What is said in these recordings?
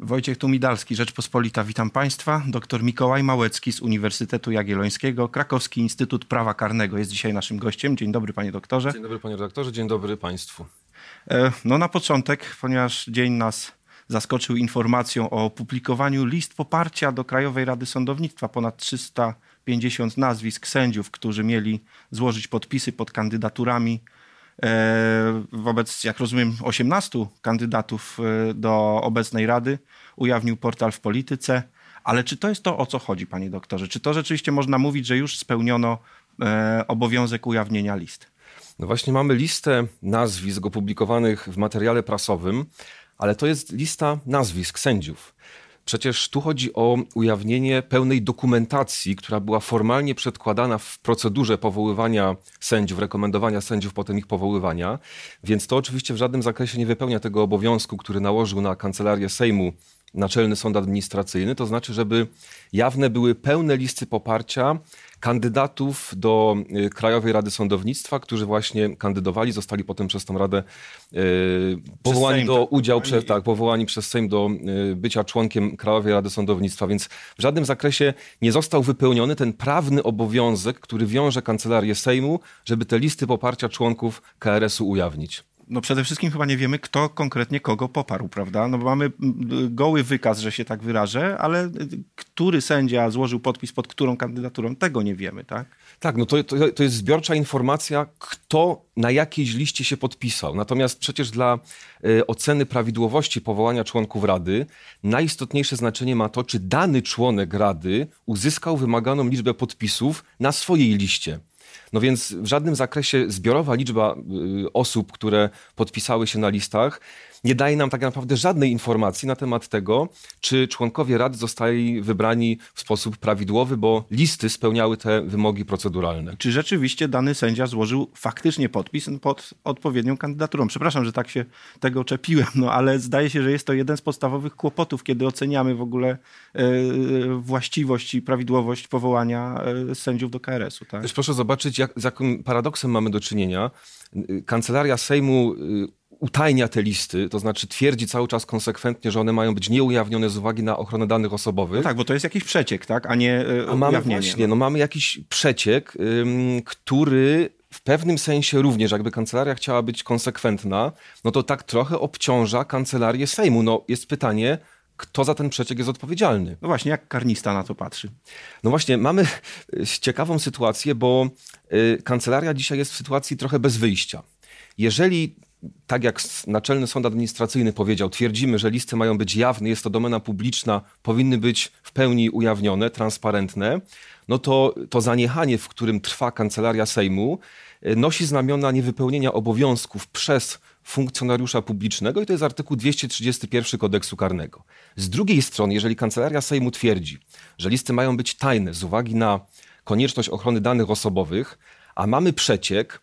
Wojciech Tumidalski, Rzeczpospolita. Witam Państwa. Doktor Mikołaj Małecki z Uniwersytetu Jagiellońskiego, Krakowski Instytut Prawa Karnego jest dzisiaj naszym gościem. Dzień dobry panie doktorze. Dzień dobry panie redaktorze, dzień dobry Państwu. E, no na początek, ponieważ dzień nas zaskoczył informacją o opublikowaniu list poparcia do Krajowej Rady Sądownictwa. Ponad 350 nazwisk sędziów, którzy mieli złożyć podpisy pod kandydaturami wobec, jak rozumiem, 18 kandydatów e, do obecnej Rady ujawnił portal w polityce. Ale czy to jest to, o co chodzi, panie doktorze? Czy to rzeczywiście można mówić, że już spełniono obowiązek ujawnienia list? No właśnie mamy listę nazwisk opublikowanych w materiale prasowym, ale to jest lista nazwisk sędziów. Przecież tu chodzi o ujawnienie pełnej dokumentacji, która była formalnie przedkładana w procedurze powoływania sędziów, rekomendowania sędziów, potem ich powoływania. Więc to oczywiście w żadnym zakresie nie wypełnia tego obowiązku, który nałożył na kancelarię Sejmu Naczelny Sąd Administracyjny, to znaczy, żeby jawne były pełne listy poparcia kandydatów do y, Krajowej Rady Sądownictwa, którzy właśnie kandydowali, zostali potem przez tą Radę yy, powołani Sejm, do tak, udziału, przez, tak, powołani przez Sejm do yy, bycia członkiem Krajowej Rady Sądownictwa, więc w żadnym zakresie nie został wypełniony ten prawny obowiązek, który wiąże Kancelarię Sejmu, żeby te listy poparcia członków KRS-u ujawnić no przede wszystkim chyba nie wiemy, kto konkretnie kogo poparł, prawda? No bo mamy goły wykaz, że się tak wyrażę, ale który sędzia złożył podpis pod którą kandydaturą, tego nie wiemy, tak? Tak, no to, to, to jest zbiorcza informacja, kto na jakiejś liście się podpisał. Natomiast przecież dla y, oceny prawidłowości powołania członków Rady najistotniejsze znaczenie ma to, czy dany członek Rady uzyskał wymaganą liczbę podpisów na swojej liście. No więc w żadnym zakresie zbiorowa liczba y, osób, które podpisały się na listach, nie daje nam tak naprawdę żadnej informacji na temat tego, czy członkowie rady zostali wybrani w sposób prawidłowy, bo listy spełniały te wymogi proceduralne. Czy rzeczywiście dany sędzia złożył faktycznie podpis pod odpowiednią kandydaturą? Przepraszam, że tak się tego czepiłem, no ale zdaje się, że jest to jeden z podstawowych kłopotów, kiedy oceniamy w ogóle e, właściwość i prawidłowość powołania e, sędziów do KRS-u. Tak? proszę zobaczyć, jak, z jakim paradoksem mamy do czynienia. Kancelaria Sejmu utajnia te listy, to znaczy twierdzi cały czas konsekwentnie, że one mają być nieujawnione z uwagi na ochronę danych osobowych. No tak, bo to jest jakiś przeciek, tak, a nie yy, a mamy właśnie, no mamy jakiś przeciek, ym, który w pewnym sensie również, jakby kancelaria chciała być konsekwentna, no to tak trochę obciąża kancelarię Sejmu. No jest pytanie, kto za ten przeciek jest odpowiedzialny. No właśnie, jak karnista na to patrzy? No właśnie, mamy ciekawą sytuację, bo y, kancelaria dzisiaj jest w sytuacji trochę bez wyjścia. Jeżeli tak jak Naczelny Sąd Administracyjny powiedział, twierdzimy, że listy mają być jawne, jest to domena publiczna, powinny być w pełni ujawnione, transparentne, no to to zaniechanie, w którym trwa Kancelaria Sejmu, e, nosi znamiona niewypełnienia obowiązków przez funkcjonariusza publicznego i to jest artykuł 231 kodeksu karnego. Z drugiej strony, jeżeli Kancelaria Sejmu twierdzi, że listy mają być tajne z uwagi na konieczność ochrony danych osobowych, a mamy przeciek,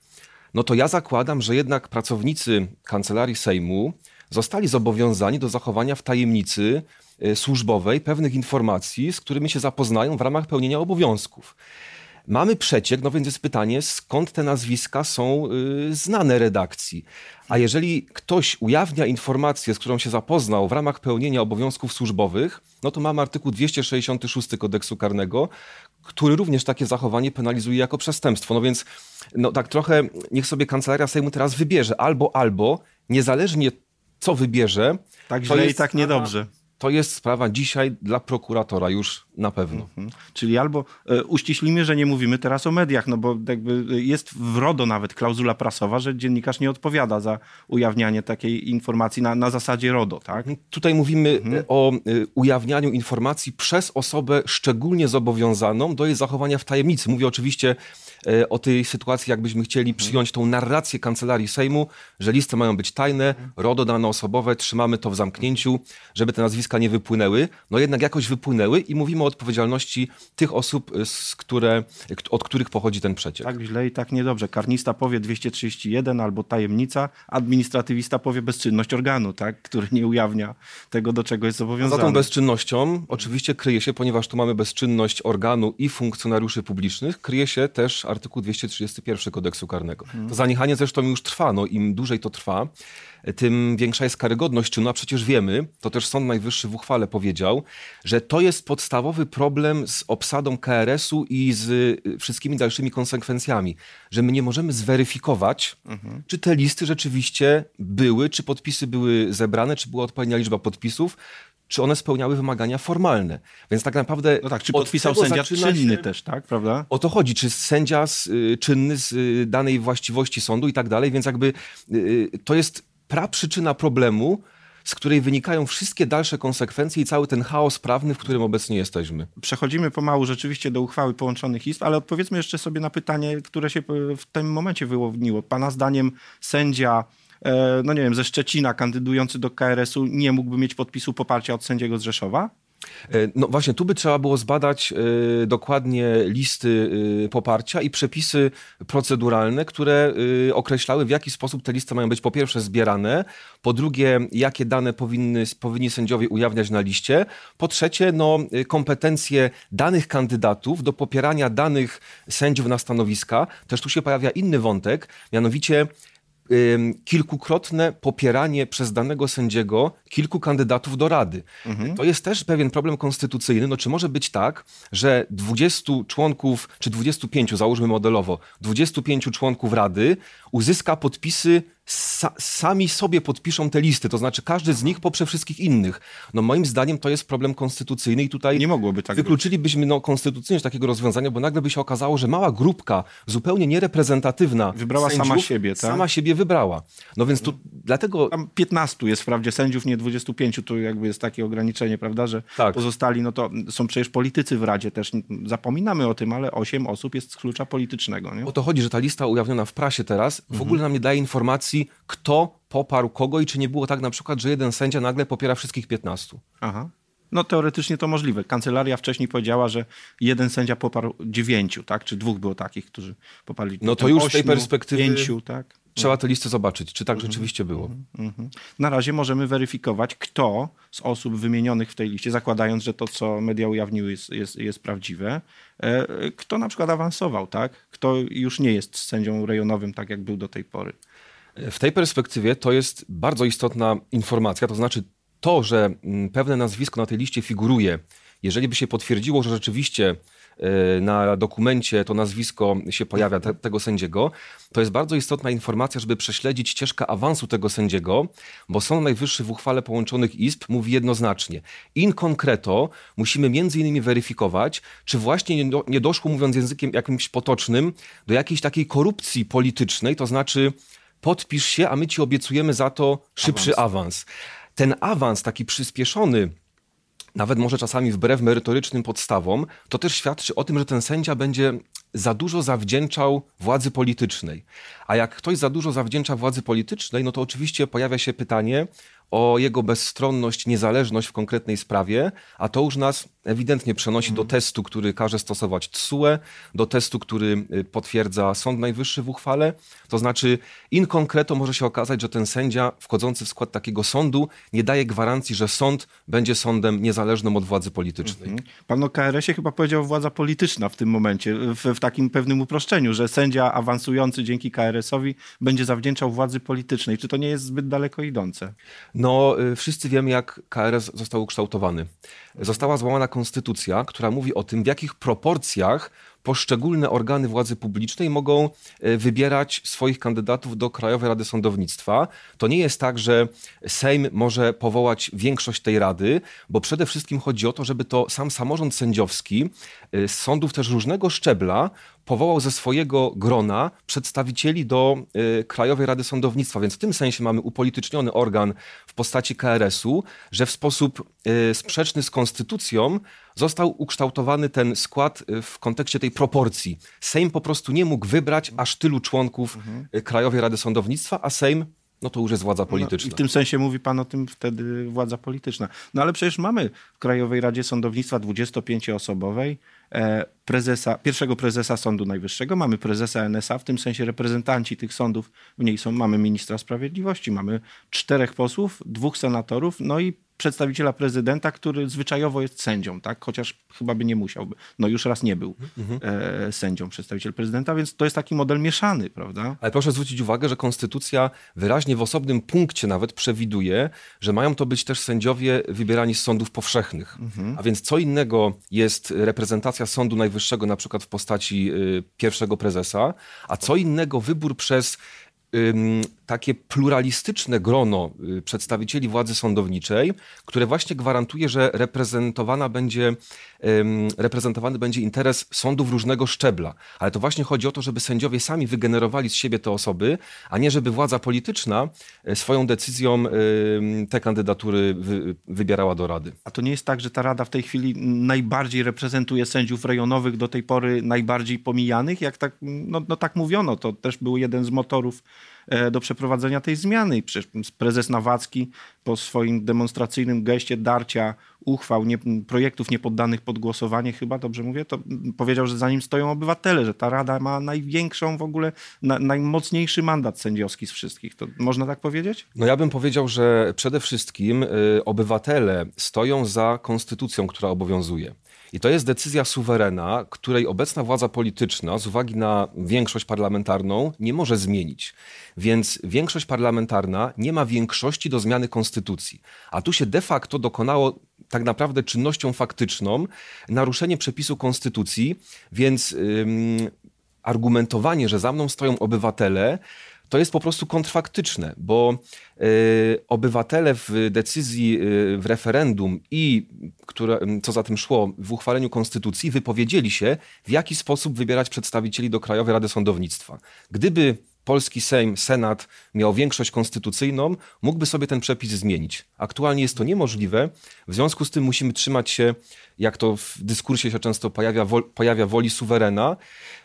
no to ja zakładam, że jednak pracownicy Kancelarii Sejmu zostali zobowiązani do zachowania w tajemnicy e, służbowej pewnych informacji, z którymi się zapoznają w ramach pełnienia obowiązków. Mamy przeciek, no więc jest pytanie, skąd te nazwiska są y, znane redakcji. A jeżeli ktoś ujawnia informację, z którą się zapoznał w ramach pełnienia obowiązków służbowych, no to mamy artykuł 266 kodeksu karnego, który również takie zachowanie penalizuje jako przestępstwo. No więc no tak trochę niech sobie kancelaria Sejmu teraz wybierze albo, albo, niezależnie co wybierze. Tak źle jest, i tak niedobrze. To jest sprawa dzisiaj dla prokuratora już na pewno. Mhm. Czyli albo e, uściślimy, że nie mówimy teraz o mediach, no bo jakby jest w RODO nawet klauzula prasowa, że dziennikarz nie odpowiada za ujawnianie takiej informacji na, na zasadzie RODO, tak? Tutaj mówimy mhm. o e, ujawnianiu informacji przez osobę szczególnie zobowiązaną do jej zachowania w tajemnicy. Mówię oczywiście e, o tej sytuacji, jakbyśmy chcieli przyjąć tą narrację Kancelarii Sejmu, że listy mają być tajne, RODO dane osobowe, trzymamy to w zamknięciu, żeby te nazwiska nie wypłynęły. No jednak jakoś wypłynęły i mówimy o odpowiedzialności tych osób, y, z które, od których pochodzi ten przeciek. Tak źle i tak niedobrze. Karnista powie 231 albo tajemnica, administratywista powie bezczynność organu, tak? który nie ujawnia tego, do czego jest zobowiązany. Za tą bezczynnością oczywiście kryje się, ponieważ tu mamy bezczynność organu i funkcjonariuszy publicznych, kryje się też artykuł 231 kodeksu karnego. To zaniechanie zresztą już trwa. No, Im dłużej to trwa, tym większa jest karygodność czynu, a przecież wiemy, to też Sąd Najwyższy w uchwale powiedział, że to jest podstawowy problem z obsadą KRS-u i z y, wszystkimi dalszymi konsekwencjami, że my nie możemy zweryfikować, mhm. czy te listy rzeczywiście były, czy podpisy były zebrane, czy była odpowiednia liczba podpisów, czy one spełniały wymagania formalne. Więc tak naprawdę. No tak, czy podpisał sędzia czynny się, też, tak, prawda? O to chodzi, czy sędzia z, y, czynny z y, danej właściwości sądu i tak dalej. Więc jakby y, to jest praprzyczyna problemu, z której wynikają wszystkie dalsze konsekwencje i cały ten chaos prawny, w którym obecnie jesteśmy. Przechodzimy pomału rzeczywiście do uchwały połączonych izb, ale odpowiedzmy jeszcze sobie na pytanie, które się w tym momencie wyłoniło. Pana zdaniem sędzia no nie wiem, ze Szczecina kandydujący do KRS-u nie mógłby mieć podpisu poparcia od sędziego z Rzeszowa? E, no właśnie, tu by trzeba było zbadać y, dokładnie listy poparcia i przepisy proceduralne, które określały, w jaki sposób te listy mają być po pierwsze zbierane, po drugie, jakie dane powinny, powinni sędziowie ujawniać na liście, po trzecie, no, kompetencje danych kandydatów do popierania danych sędziów na stanowiska. Też tu się pojawia inny wątek, mianowicie kilkukrotne popieranie przez danego sędziego kilku kandydatów do rady. Mhm. To jest też pewien problem konstytucyjny. No, czy może być tak, że 20 członków, czy 25, załóżmy modelowo, 25 członków rady uzyska podpisy sa sami sobie podpiszą te listy, to znaczy każdy z nich poprze wszystkich innych. No moim zdaniem to jest problem konstytucyjny i tutaj nie mogłoby tak wykluczylibyśmy no, konstytucyjnie takiego rozwiązania, bo nagle by się okazało, że mała grupka, zupełnie niereprezentatywna Wybrała sędziów, sama siebie, tak? Sama siebie wybrała. No więc tu dlatego... Tam 15 jest wprawdzie sędziów, nie 25, tu jakby jest takie ograniczenie, prawda, że tak. pozostali, no to są przecież politycy w Radzie też, zapominamy o tym, ale 8 osób jest z klucza politycznego. Nie? O to chodzi, że ta lista ujawniona w prasie teraz w mhm. ogóle nam nie daje informacji, kto poparł kogo i czy nie było tak na przykład, że jeden sędzia nagle popiera wszystkich 15. Aha. No teoretycznie to możliwe. Kancelaria wcześniej powiedziała, że jeden sędzia poparł dziewięciu, tak? Czy dwóch było takich, którzy poparli No to już z tej perspektywy pięciu, tak? Trzeba tę listę zobaczyć, czy tak mhm. rzeczywiście było. Mhm. Na razie możemy weryfikować, kto z osób wymienionych w tej liście, zakładając, że to, co media ujawniły, jest, jest, jest prawdziwe, e, kto na przykład awansował, tak? Kto już nie jest sędzią rejonowym, tak jak był do tej pory. W tej perspektywie to jest bardzo istotna informacja, to znaczy to, że mm, pewne nazwisko na tej liście figuruje, jeżeli by się potwierdziło, że rzeczywiście e, na dokumencie to nazwisko się pojawia te, tego sędziego, to jest bardzo istotna informacja, żeby prześledzić ścieżkę awansu tego sędziego, bo Sąd Najwyższy w uchwale połączonych izb mówi jednoznacznie. In concreto musimy między innymi weryfikować, czy właśnie nie, do, nie doszło, mówiąc językiem jakimś potocznym, do jakiejś takiej korupcji politycznej, to znaczy podpisz się, a my ci obiecujemy za to szybszy awans. awans. Ten awans taki przyspieszony, nawet może czasami wbrew merytorycznym podstawom, to też świadczy o tym, że ten sędzia będzie za dużo zawdzięczał władzy politycznej. A jak ktoś za dużo zawdzięcza władzy politycznej, no to oczywiście pojawia się pytanie o jego bezstronność, niezależność w konkretnej sprawie, a to już nas ewidentnie przenosi do testu, który każe stosować TSUE, do testu, który y, potwierdza Sąd Najwyższy w uchwale. To znaczy, in concreto może się okazać, że ten sędzia wchodzący w skład takiego sądu nie daje gwarancji, że sąd będzie sądem niezależnym od władzy politycznej. Mhm. Pan o KRS-ie chyba powiedział władza polityczna w tym momencie, w, w takim pewnym uproszczeniu, że sędzia awansujący dzięki KRS-owi będzie zawdzięczał władzy politycznej. Czy to nie jest zbyt daleko idące? No, y, wszyscy wiemy, jak KRS został ukształtowany. Została złamana konstytucja, która mówi o tym, w jakich proporcjach poszczególne organy władzy publicznej mogą y, wybierać swoich kandydatów do Krajowej Rady Sądownictwa. To nie jest tak, że Sejm może powołać większość tej rady, bo przede wszystkim chodzi o to, żeby to sam samorząd sędziowski y, z sądów też różnego szczebla powołał ze swojego grona przedstawicieli do y, Krajowej Rady Sądownictwa, więc w tym sensie mamy upolityczniony organ w postaci KRS-u, że w sposób sprzeczny z konstytucją został ukształtowany ten skład y, w kontekście tej proporcji. Sejm po prostu nie mógł wybrać aż tylu członków mhm. Krajowej Rady Sądownictwa, a Sejm no to już jest władza polityczna. No, I w tym sensie mówi pan o tym wtedy władza polityczna. No ale przecież mamy w Krajowej Radzie Sądownictwa 25-osobowej e, prezesa, pierwszego prezesa Sądu Najwyższego, mamy prezesa NSA, w tym sensie reprezentanci tych sądów w niej są, mamy ministra sprawiedliwości, mamy czterech posłów, dwóch senatorów, no i przedstawiciela prezydenta, który zwyczajowo jest sędzią, tak? chociaż chyba by nie musiałby. No już raz nie był mhm. e, sędzią przedstawiciel prezydenta, więc to jest taki model mieszany, prawda? Ale proszę zwrócić uwagę, że konstytucja wyraźnie w osobnym punkcie nawet przewiduje, że mają to być też sędziowie wybierani z sądów powszechnych. Mhm. A więc co innego jest reprezentacja Sądu Najwyższego na przykład w postaci y, pierwszego prezesa, a co innego wybór przez takie pluralistyczne grono y, przedstawicieli władzy sądowniczej, które właśnie gwarantuje, że reprezentowana będzie, reprezentowany będzie interes sądów różnego szczebla. Ale to właśnie chodzi o to, żeby sędziowie sami wygenerowali z siebie te osoby, a nie żeby władza polityczna e, swoją decyzją te kandydatury wybierała do rady. A to nie jest tak, że ta rada w tej chwili najbardziej reprezentuje sędziów rejonowych, do tej pory najbardziej pomijanych? Jak tak, no, no tak mówiono, to też był jeden z motorów do przeprowadzenia tej zmiany. I przecież prezes Nawacki po swoim demonstracyjnym geście darcia uchwał, nie, projektów niepoddanych pod głosowanie, chyba dobrze mówię, to powiedział, że za nim stoją obywatele, że ta rada ma największą w ogóle, na, najmocniejszy mandat sędziowski z wszystkich. To można tak powiedzieć? No ja bym powiedział, że przede wszystkim y, obywatele stoją za konstytucją, która obowiązuje. I to jest decyzja suwerena, której obecna władza polityczna z uwagi na większość parlamentarną nie może zmienić. Więc większość parlamentarna nie ma większości do zmiany konstytucji. A tu się de facto dokonało tak naprawdę czynnością faktyczną naruszenie przepisu konstytucji, więc argumentowanie, że za mną stoją obywatele, to jest po prostu kontrfaktyczne, bo y, obywatele w decyzji y, w referendum i które, co za tym szło w uchwaleniu konstytucji wypowiedzieli się, w jaki sposób wybierać przedstawicieli do Krajowej Rady Sądownictwa. Gdyby polski Sejm, Senat miał większość konstytucyjną, mógłby sobie ten przepis zmienić. Aktualnie jest to niemożliwe, w związku z tym musimy trzymać się, jak to w dyskursie się często pojawia, pojawia woli suwerena,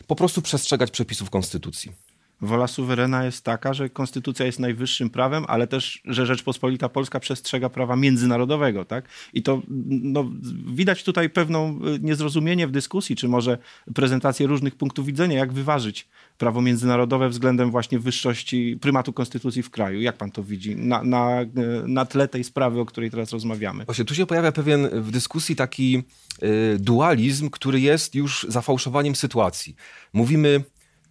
po prostu przestrzegać przepisów konstytucji wola suwerena jest taka, że konstytucja jest najwyższym prawem, ale też, że Rzeczpospolita Polska przestrzega prawa międzynarodowego. Tak? I to no, widać tutaj pewną y, niezrozumienie w dyskusji, czy może prezentację różnych punktów widzenia, jak wyważyć prawo międzynarodowe względem właśnie wyższości, prymatu konstytucji w kraju. Jak pan to widzi na, na, y, na tle tej sprawy, o której teraz rozmawiamy? Właśnie tu się pojawia pewien w dyskusji taki y, dualizm, który jest już zafałszowaniem sytuacji. Mówimy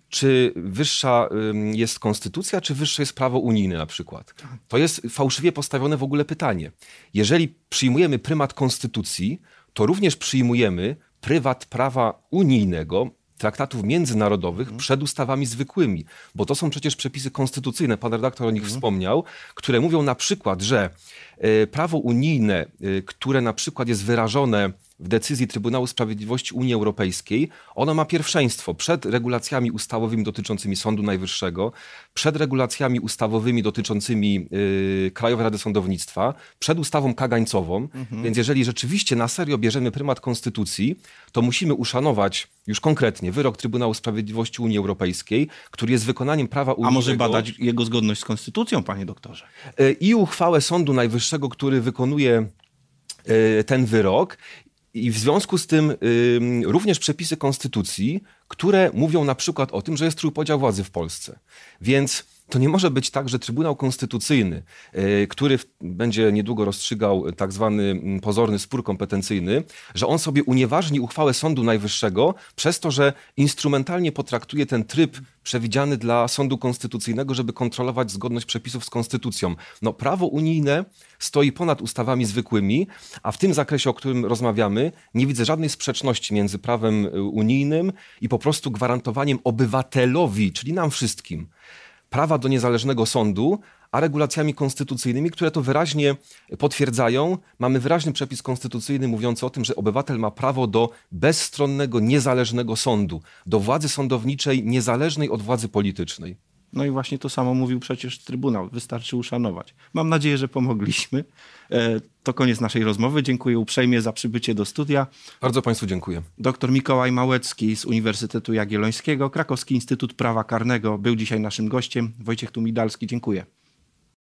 czy wyższa jest konstytucja, czy wyższe jest prawo unijne na przykład. To jest fałszywie postawione w ogóle pytanie. Jeżeli przyjmujemy prymat konstytucji, to również przyjmujemy prywat prawa unijnego, traktatów międzynarodowych mhm. przed ustawami zwykłymi, bo to są przecież przepisy konstytucyjne, pan redaktor o nich mhm. wspomniał, które mówią na przykład, że e, prawo unijne, e, które na przykład jest wyrażone w decyzji Trybunału Sprawiedliwości Unii Europejskiej, ono ma pierwszeństwo przed regulacjami ustawowymi dotyczącymi Sądu Najwyższego, przed regulacjami ustawowymi dotyczącymi yy, Krajowej Rady Sądownictwa, przed ustawą kagańcową. Mhm. Więc jeżeli rzeczywiście na serio bierzemy prymat konstytucji, to musimy uszanować już konkretnie wyrok Trybunału Sprawiedliwości Unii Europejskiej, który jest wykonaniem prawa unijnego. A może badać jego zgodność z konstytucją, panie doktorze? Yy, I uchwałę Sądu Najwyższego, który wykonuje yy, ten wyrok i w związku z tym y, również przepisy konstytucji, które mówią na przykład o tym, że jest trójpodział władzy w Polsce. Więc to nie może być tak, że Trybunał Konstytucyjny, e, który będzie niedługo rozstrzygał tak zwany mm, pozorny spór kompetencyjny, że on sobie unieważni uchwałę Sądu Najwyższego przez to, że instrumentalnie potraktuje ten tryb przewidziany dla Sądu Konstytucyjnego, żeby kontrolować zgodność przepisów z konstytucją. No, prawo unijne stoi ponad ustawami zwykłymi, a w tym zakresie, o którym rozmawiamy, nie widzę żadnej sprzeczności między prawem y, unijnym i po prostu gwarantowaniem obywatelowi, czyli nam wszystkim, prawa do niezależnego sądu, a regulacjami konstytucyjnymi, które to wyraźnie potwierdzają. Mamy wyraźny przepis konstytucyjny mówiący o tym, że obywatel ma prawo do bezstronnego, niezależnego sądu, do władzy sądowniczej niezależnej od władzy politycznej. No i właśnie to samo mówił przecież Trybunał. Wystarczy uszanować. Mam nadzieję, że pomogliśmy. E, to koniec naszej rozmowy. Dziękuję uprzejmie za przybycie do studia. Bardzo Państwu dziękuję. Dr Mikołaj Małecki z Uniwersytetu Jagiellońskiego, Krakowski Instytut Prawa Karnego był dzisiaj naszym gościem. Wojciech Tumidalski, dziękuję.